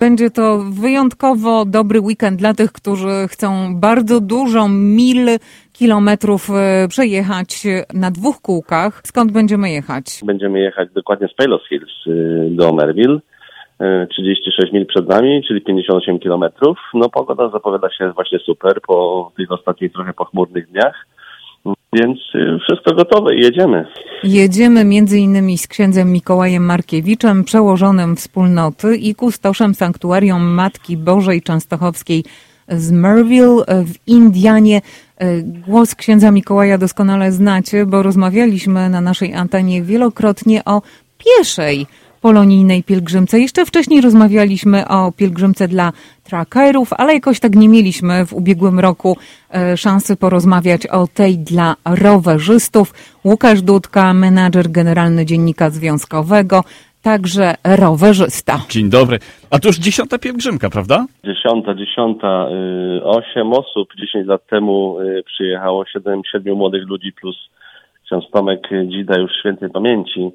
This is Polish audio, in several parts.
Będzie to wyjątkowo dobry weekend dla tych, którzy chcą bardzo dużo mil, kilometrów e, przejechać na dwóch kółkach. Skąd będziemy jechać? Będziemy jechać dokładnie z Palos Hills y, do Merville. 36 mil przed nami, czyli 58 kilometrów. No pogoda zapowiada się właśnie super po tych ostatnich trochę pochmurnych dniach. Więc y, wszystko gotowe jedziemy. Jedziemy między innymi z księdzem Mikołajem Markiewiczem, przełożonym wspólnoty i kustoszem Sanktuarium Matki Bożej Częstochowskiej z Merville w Indianie. Y, głos księdza Mikołaja doskonale znacie, bo rozmawialiśmy na naszej antenie wielokrotnie o pieszej polonijnej pielgrzymce. Jeszcze wcześniej rozmawialiśmy o pielgrzymce dla trackerów, ale jakoś tak nie mieliśmy w ubiegłym roku e, szansy porozmawiać o tej dla rowerzystów. Łukasz Dudka, menadżer generalny Dziennika Związkowego, także rowerzysta. Dzień dobry. A to już dziesiąta pielgrzymka, prawda? Dziesiąta, dziesiąta. Y, osiem osób dziesięć lat temu y, przyjechało, siedem, siedmiu młodych ludzi plus ksiądz Tomek Dzida już świętej pamięci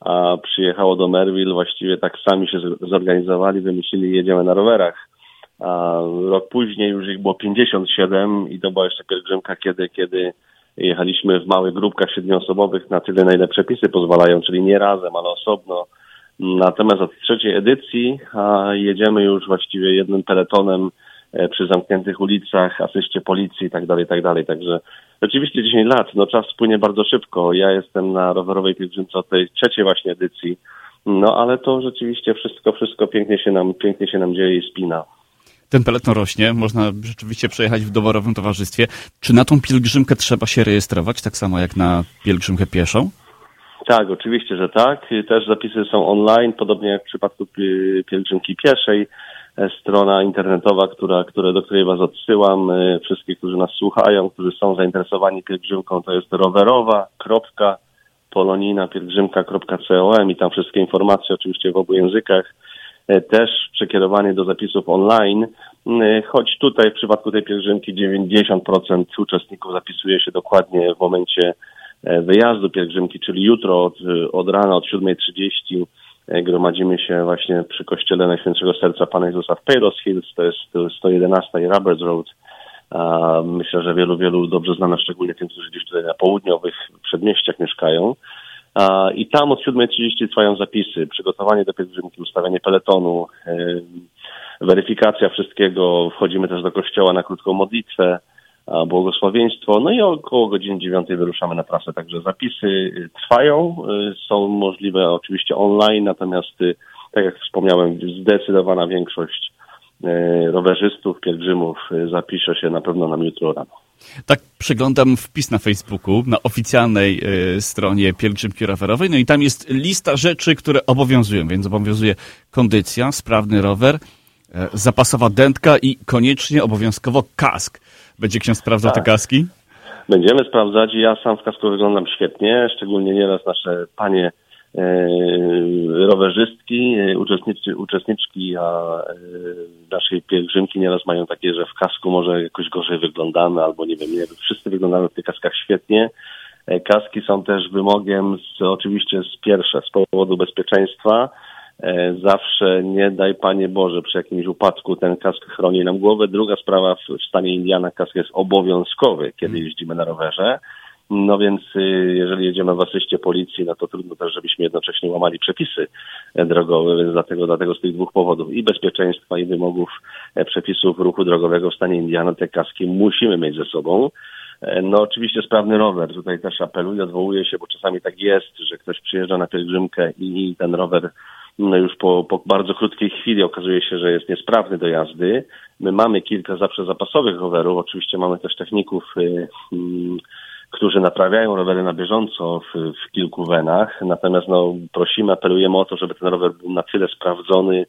a przyjechało do Merville, właściwie tak sami się zorganizowali, wymyślili, jedziemy na rowerach. A rok później już ich było 57 i to była jeszcze pielgrzymka, kiedy, kiedy jechaliśmy w małych grupkach siedmioosobowych na tyle, na ile przepisy pozwalają, czyli nie razem, ale osobno. Natomiast od trzeciej edycji jedziemy już właściwie jednym peletonem E, przy zamkniętych ulicach, asyście policji i tak dalej, tak dalej. Także rzeczywiście 10 lat, no czas płynie bardzo szybko. Ja jestem na rowerowej pielgrzymce od tej trzeciej właśnie edycji. No ale to rzeczywiście wszystko, wszystko pięknie się nam, pięknie się nam dzieje i spina. Ten peleton rośnie, można rzeczywiście przejechać w doborowym towarzystwie. Czy na tą pielgrzymkę trzeba się rejestrować, tak samo jak na pielgrzymkę pieszą? Tak, oczywiście, że tak. Też zapisy są online, podobnie jak w przypadku pielgrzymki pieszej strona internetowa, która, które, do której Was odsyłam. E, wszystkich, którzy nas słuchają, którzy są zainteresowani pielgrzymką, to jest rowerowa.polonijnapielgrzymka.com i tam wszystkie informacje oczywiście w obu językach. E, też przekierowanie do zapisów online, e, choć tutaj w przypadku tej pielgrzymki 90% uczestników zapisuje się dokładnie w momencie wyjazdu pielgrzymki, czyli jutro od, od rana od 7.30 E, gromadzimy się właśnie przy kościele Najświętszego Serca Pana Jezusa w Palos Hills, to jest 111 i Roberts Road. Myślę, że wielu, wielu dobrze znane, szczególnie tym, którzy gdzieś tutaj na południowych przedmieściach mieszkają. I tam od 7.30 trwają zapisy, przygotowanie do pielgrzymki, ustawianie peletonu, e, weryfikacja wszystkiego. Wchodzimy też do kościoła na krótką modlitwę błogosławieństwo. No i około godziny dziewiątej wyruszamy na prasę. Także zapisy y, trwają, y, są możliwe oczywiście online, natomiast y, tak jak wspomniałem, zdecydowana większość rowerzystów, pielgrzymów zapisze się na pewno nam jutro rano. Tak, przeglądam wpis na Facebooku, na oficjalnej y, stronie pielgrzymki rowerowej, no i tam jest lista rzeczy, które obowiązują, więc obowiązuje kondycja, sprawny rower, y, zapasowa dętka i koniecznie obowiązkowo kask. Będzie ksiądz sprawdzał tak. te kaski? Będziemy sprawdzać i ja sam w kasku wyglądam świetnie, szczególnie nieraz nasze panie e, rowerzystki, e, uczestniczki, a, e, naszej pielgrzymki nieraz mają takie, że w kasku może jakoś gorzej wyglądamy, albo nie wiem, nie, wszyscy wyglądamy w tych kaskach świetnie. Kaski są też wymogiem z, oczywiście z pierwsze, z powodu bezpieczeństwa, zawsze nie daj Panie Boże przy jakimś upadku ten kask chroni nam głowę. Druga sprawa w stanie Indiana kask jest obowiązkowy, kiedy hmm. jeździmy na rowerze. No więc y, jeżeli jedziemy w asyście policji, no to trudno też, żebyśmy jednocześnie łamali przepisy e, drogowe, więc dlatego, dlatego z tych dwóch powodów i bezpieczeństwa i wymogów e, przepisów ruchu drogowego w stanie Indiana te kaski musimy mieć ze sobą. No oczywiście sprawny rower, tutaj też apeluję, odwołuję się, bo czasami tak jest, że ktoś przyjeżdża na pielgrzymkę i ten rower już po, po bardzo krótkiej chwili okazuje się, że jest niesprawny do jazdy. My mamy kilka zawsze zapasowych rowerów, oczywiście mamy też techników, y, y, którzy naprawiają rowery na bieżąco w, w, kilku wenach, natomiast no, prosimy, apelujemy o to, żeby ten rower był na tyle sprawdzony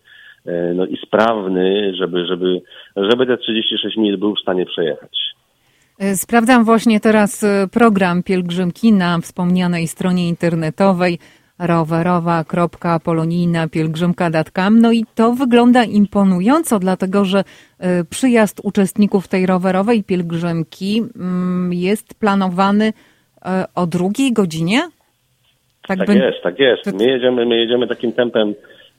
y, no, i sprawny, żeby, żeby, żeby te 36 mil był w stanie przejechać. Sprawdzam właśnie teraz program pielgrzymki na wspomnianej stronie internetowej rowerowa.polonijna pielgrzymka.com. No i to wygląda imponująco, dlatego że y, przyjazd uczestników tej rowerowej pielgrzymki mm, jest planowany y, o drugiej godzinie? Tak, tak jest, tak jest. My jedziemy, my jedziemy takim tempem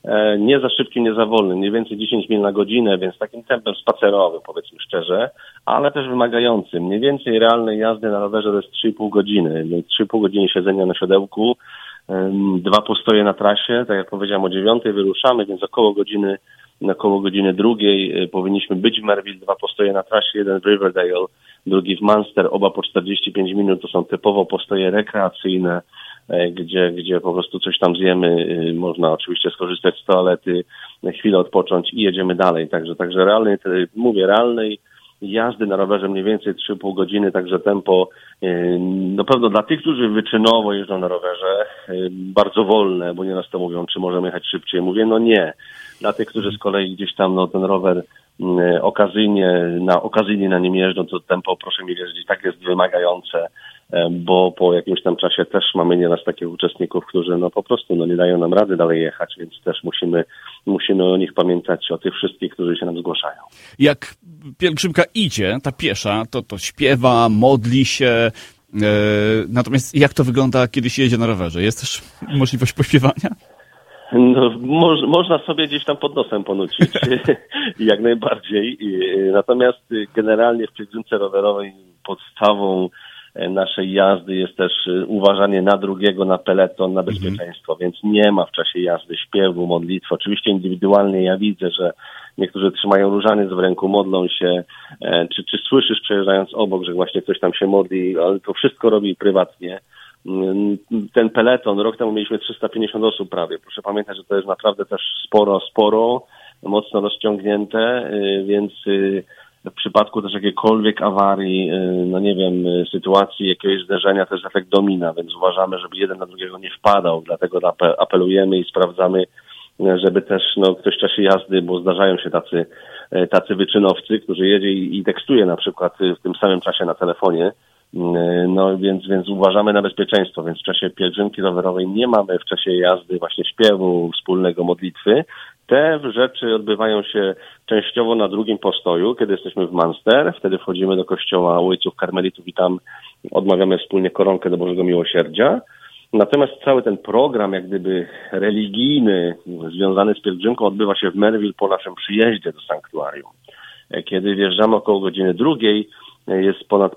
e, nie za szybkim, nie za wolnym, mniej więcej 10 mil na godzinę, więc takim tempem spacerowym, powiedzmy szczerze, ale też wymagającym. Mniej więcej realnej jazdy na rowerze to jest 3,5 godziny. 3,5 godziny siedzenia na siodełku, dwa postoje na trasie, tak jak powiedziałem o dziewiątej wyruszamy, więc około godziny około godziny drugiej e, powinniśmy być w Merville, dwa postoje na trasie, jeden w Riverdale, drugi w Munster, oba po 45 minut, to są typowo postoje rekreacyjne, e, gdzie, gdzie po prostu coś tam zjemy, e, można oczywiście skorzystać z toalety, chwilę odpocząć i jedziemy dalej. Także, także realnej, mówię, realnej jazdy na rowerze mniej więcej 3,5 godziny, także tempo na pewno dla tych, którzy wyczynowo jeżdżą na rowerze, bardzo wolne, bo nieraz to mówią, czy możemy jechać szybciej. Mówię, no nie. Dla tych, którzy z kolei gdzieś tam no, ten rower okazyjnie, na, okazyjnie na nim jeżdżą, to tempo, proszę mi wierzyć, tak jest wymagające, bo po jakimś tam czasie też mamy nieraz takich uczestników, którzy no po prostu no, nie dają nam rady dalej jechać, więc też musimy, musimy o nich pamiętać, o tych wszystkich, którzy się nam zgłaszają. Jak pielgrzymka idzie, ta piesza, to to śpiewa, modli się, e, natomiast jak to wygląda, kiedy się jedzie na rowerze? Jest też możliwość pośpiewania? No, moż, można sobie gdzieś tam pod nosem ponucić, jak najbardziej. Natomiast generalnie w pielgrzymce rowerowej podstawą e, naszej jazdy jest też e, uważanie na drugiego, na peleton, na bezpieczeństwo, mhm. więc nie ma w czasie jazdy śpiewu, modlitwy. Oczywiście indywidualnie ja widzę, że niektórzy trzymają różaniec w ręku, modlą się, e, czy, czy słyszysz przejeżdżając obok, że właśnie ktoś tam się modli, ale to wszystko robi prywatnie ten peleton, rok temu mieliśmy 350 osób prawie. Proszę pamiętać, że to jest naprawdę też sporo, sporo, mocno rozciągnięte, y, więc y, w przypadku też jakiejkolwiek awarii, y, no nie wiem, sytuacji jakiegoś zderzenia, to jest efekt domina, więc uważamy, żeby jeden na drugiego nie wpadał, dlatego apelujemy i sprawdzamy, żeby też no, ktoś w czasie jazdy, bo zdarzają się tacy, tacy wyczynowcy, którzy jedzie i, tekstuje na przykład w tym samym czasie na telefonie, no więc, więc uważamy na bezpieczeństwo, więc w czasie pielgrzymki rowerowej nie mamy w czasie jazdy właśnie śpiewu, wspólnego modlitwy. Te rzeczy odbywają się częściowo na drugim postoju, kiedy jesteśmy w Munster. Wtedy wchodzimy do kościoła ojców karmelitów i tam odmawiamy wspólnie koronkę do Bożego Miłosierdzia. Natomiast cały ten program, jak gdyby religijny, związany z pielgrzymką, odbywa się w Merville po naszym przyjeździe do sanktuarium. Kiedy wjeżdżamy około godziny drugiej, jest ponad y,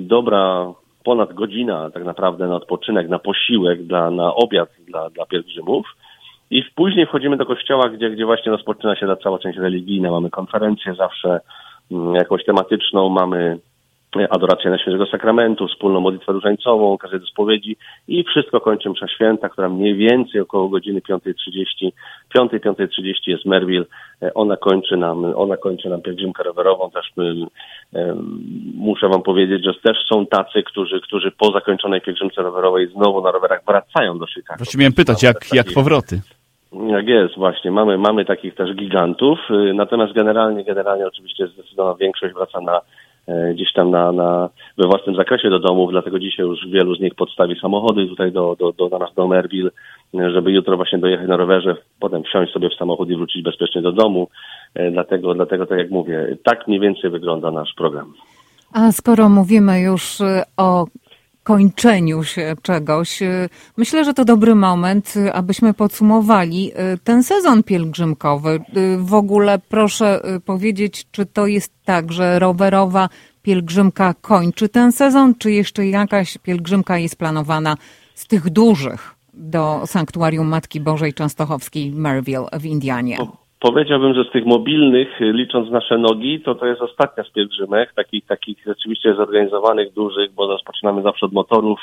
dobra, ponad godzina tak naprawdę na odpoczynek, na posiłek, dla, na obiad dla, dla pielgrzymów. I później wchodzimy do kościoła, gdzie, gdzie właśnie rozpoczyna się ta cała część religijna. Mamy konferencję zawsze mm, jakąś tematyczną, mamy adorację na Świętego Sakramentu, wspólną modlitwę różańcową, okazję do spowiedzi i wszystko kończy msza święta, która mniej więcej około godziny 5.30, 5.30 jest Merville. E, ona kończy nam, ona kończy nam pielgrzymkę rowerową. Też my, e, muszę wam powiedzieć, że też są tacy, którzy, którzy po zakończonej pielgrzymce rowerowej znowu na rowerach wracają do Chicago. Właśnie miałem pytać, jak, jak powroty? Jak jest, właśnie. Mamy, mamy takich też gigantów, y, natomiast generalnie, generalnie oczywiście zdecydowana większość wraca na E, gdzieś tam na, na, we własnym zakresie do domów, dlatego dzisiaj już wielu z nich podstawi samochody tutaj do, do, do, do nas do Merville, e, żeby jutro właśnie dojechać na rowerze, potem wsiąść sobie w samochód i wrócić bezpiecznie do domu. E, dlatego, dlatego tak jak mówię, tak mniej więcej wygląda nasz program. A skoro mówimy już o kończeniu się czegoś. Myślę, że to dobry moment, abyśmy podsumowali ten sezon pielgrzymkowy. W ogóle proszę powiedzieć, czy to jest tak, że rowerowa pielgrzymka kończy ten sezon, czy jeszcze jakaś pielgrzymka jest planowana z tych dużych do Sanktuarium Matki Bożej Częstochowskiej Merville w Indianie? Powiedziałbym, że z tych mobilnych, licząc nasze nogi, to to jest ostatnia z pielgrzymek, takich, takich rzeczywiście zorganizowanych, dużych, bo rozpoczynamy zawsze od motorów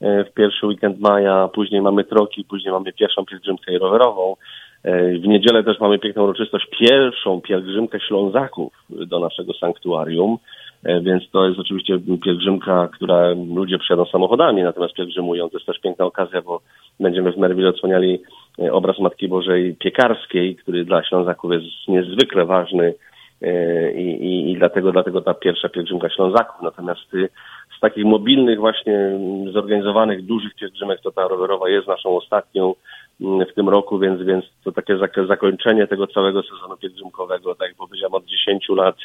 e, w pierwszy weekend maja, później mamy troki, później mamy pierwszą pielgrzymkę rowerową. E, w niedzielę też mamy piękną uroczystość, pierwszą pielgrzymkę Ślązaków do naszego sanktuarium, więc to jest oczywiście pielgrzymka, która ludzie przyjadą samochodami, natomiast pielgrzymują. To jest też piękna okazja, bo będziemy w Merwille odsłaniali obraz Matki Bożej Piekarskiej, który dla Ślązaków jest niezwykle ważny i, i, i dlatego, dlatego ta pierwsza pielgrzymka Ślązaków. Natomiast z takich mobilnych właśnie zorganizowanych dużych pielgrzymek to ta rowerowa jest naszą ostatnią w tym roku, więc, więc to takie zakończenie tego całego sezonu pielgrzymkowego, tak jak powiedziałem, od 10 lat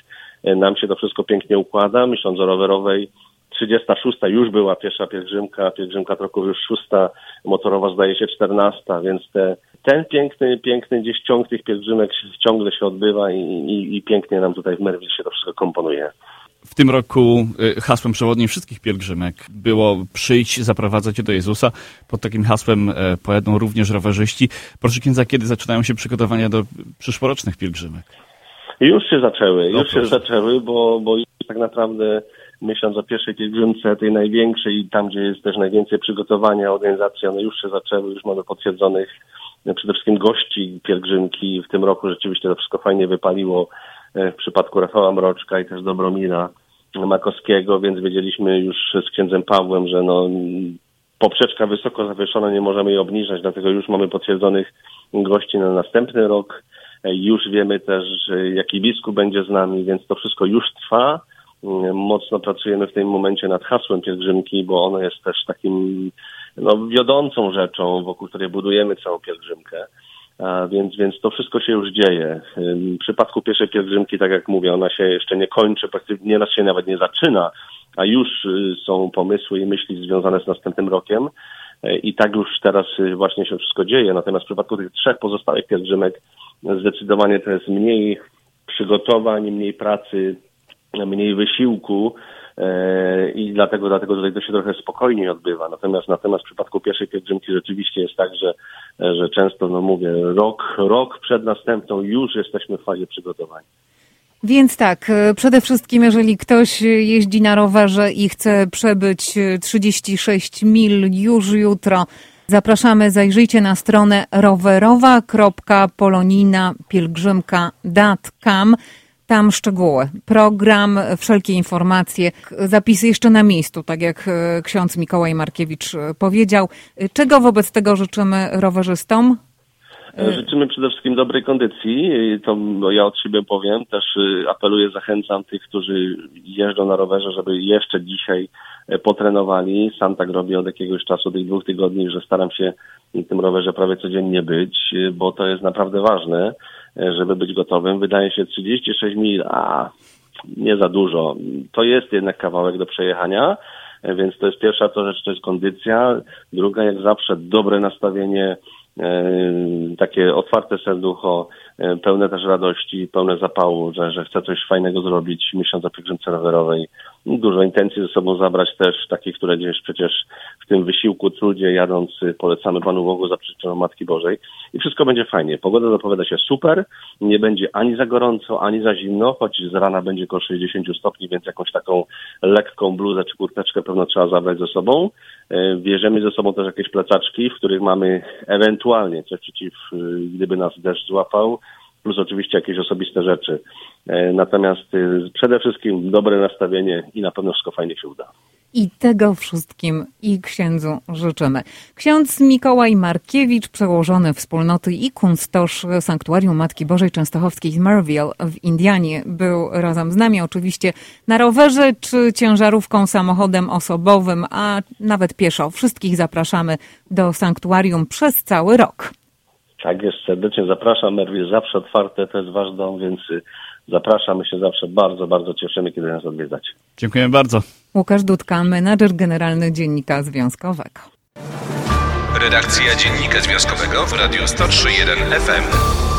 e, nam się to wszystko pięknie układa. Myśląc o rowerowej 36 już była pierwsza pielgrzymka, pielgrzymka Troków już szósta, motorowa zdaje się 14, więc te, ten piękny, piękny gdzieś ciąg tych pielgrzymek ciągle się odbywa i, i, i pięknie nam tutaj w Merwil się to wszystko komponuje. W tym roku y, hasłem przewodnim wszystkich pielgrzymek było przyjść, zaprowadzać się do Jezusa. Pod takim hasłem e, pojadą również rowerzyści. Proszę księdza, kiedy zaczynają się przygotowania do przyszłorocznych pielgrzymek? Już się zaczęły, już się zaczęły, bo, bo tak naprawdę myśląc o pierwszej pielgrzymce, tej największej, tam gdzie jest też najwięcej przygotowania, organizacji, one już się zaczęły, już mamy potwierdzonych no, przede wszystkim gości pielgrzymki. W tym roku rzeczywiście to wszystko fajnie wypaliło e, w przypadku Rafała Mroczka i też Dobromira Makowskiego, więc wiedzieliśmy już z księdzem Pawłem, że no, poprzeczka wysoko zawieszona, nie możemy jej obniżać, dlatego już mamy potwierdzonych gości na następny rok. E, już wiemy też, jaki biskup będzie z nami, więc to wszystko już trwa. Mocno pracujemy w tym momencie nad hasłem pielgrzymki, bo ono jest też takim no, wiodącą rzeczą, wokół której budujemy całą pielgrzymkę. A więc, więc to wszystko się już dzieje. W przypadku pierwszej pielgrzymki, tak jak mówię, ona się jeszcze nie kończy, praktycznie nieraz się nawet nie zaczyna, a już y, są pomysły i myśli związane z następnym rokiem. E, I tak już teraz y, właśnie się wszystko dzieje. Natomiast w przypadku tych trzech pozostałych pielgrzymek zdecydowanie to jest mniej przygotowań, mniej pracy, mniej wysiłku e, i dlatego, dlatego tutaj to się trochę spokojniej odbywa. Natomiast natomiast w przypadku pierwszej pielgrzymki rzeczywiście jest tak, że, że często, no mówię, rok, rok przed następną już jesteśmy w fazie przygotowań. Więc tak, e, przede wszystkim, jeżeli ktoś jeździ na rowerze i chce przebyć 36 mil już jutro, zapraszamy, zajrzyjcie na stronę rowerowa.poloninapielgrzymka.com. Tam szczegóły, program, wszelkie informacje, zapisy jeszcze na miejscu, tak jak e, ksiądz Mikołaj Markiewicz e, powiedział. Czego wobec tego życzymy rowerzystom? E, życzymy przede wszystkim dobrej kondycji. To ja od siebie powiem. Też apeluję, zachęcam tych, którzy jeżdżą na rowerze, żeby jeszcze dzisiaj potrenowali. Sam tak robię od jakiegoś czasu, tych dwóch tygodni, że staram się w tym rowerze prawie codziennie być, bo to jest naprawdę ważne. E, żeby być gotowym. Wydaje się 36 mil, a nie za dużo. To jest jednak kawałek do przejechania, e, więc to jest pierwsza to rzecz, to jest kondycja. Druga, jak zawsze, dobre nastawienie, e, takie otwarte serducho, pełne też radości, pełne zapału, że, że chce coś fajnego zrobić, myśląc o pielgrzymce rowerowej dużo intencji ze sobą zabrać też, takich, które gdzieś przecież w tym wysiłku, trudzie jadąc polecamy Panu Bogu za przyczyną Matki Bożej i wszystko będzie fajnie. Pogoda zapowiada się super, nie będzie ani za gorąco, ani za zimno, choć z rana będzie około 60 stopni, więc jakąś taką lekką bluzę czy kurteczkę pewno trzeba zabrać ze sobą. E, bierzemy ze sobą też jakieś plecaczki, w których mamy ewentualnie coś przeciw, e, gdyby nas deszcz złapał, plus oczywiście jakieś osobiste rzeczy. E, natomiast y, przede wszystkim dobre nastawienie i na pewno wszystko fajnie się uda. I tego wszystkim i księdzu życzymy. Ksiądz Mikołaj Markiewicz, przełożony wspólnoty i kunstosz Sanktuarium Matki Bożej Częstochowskiej z Merville w Indianie, był razem z nami oczywiście na rowerze czy ciężarówką, samochodem osobowym, a nawet pieszo. Wszystkich zapraszamy do sanktuarium przez cały rok. Tak jest, serdecznie zapraszam. Merwil zawsze otwarte, to jest wasz dom, więc y, zapraszamy się zawsze bardzo, bardzo cieszymy, kiedy nas odwiedzacie. Dziękuję bardzo. Łukasz Dudka, menadżer generalny Dziennika Związkowego. Redakcja Dziennika Związkowego w Radiu 103.1 FM.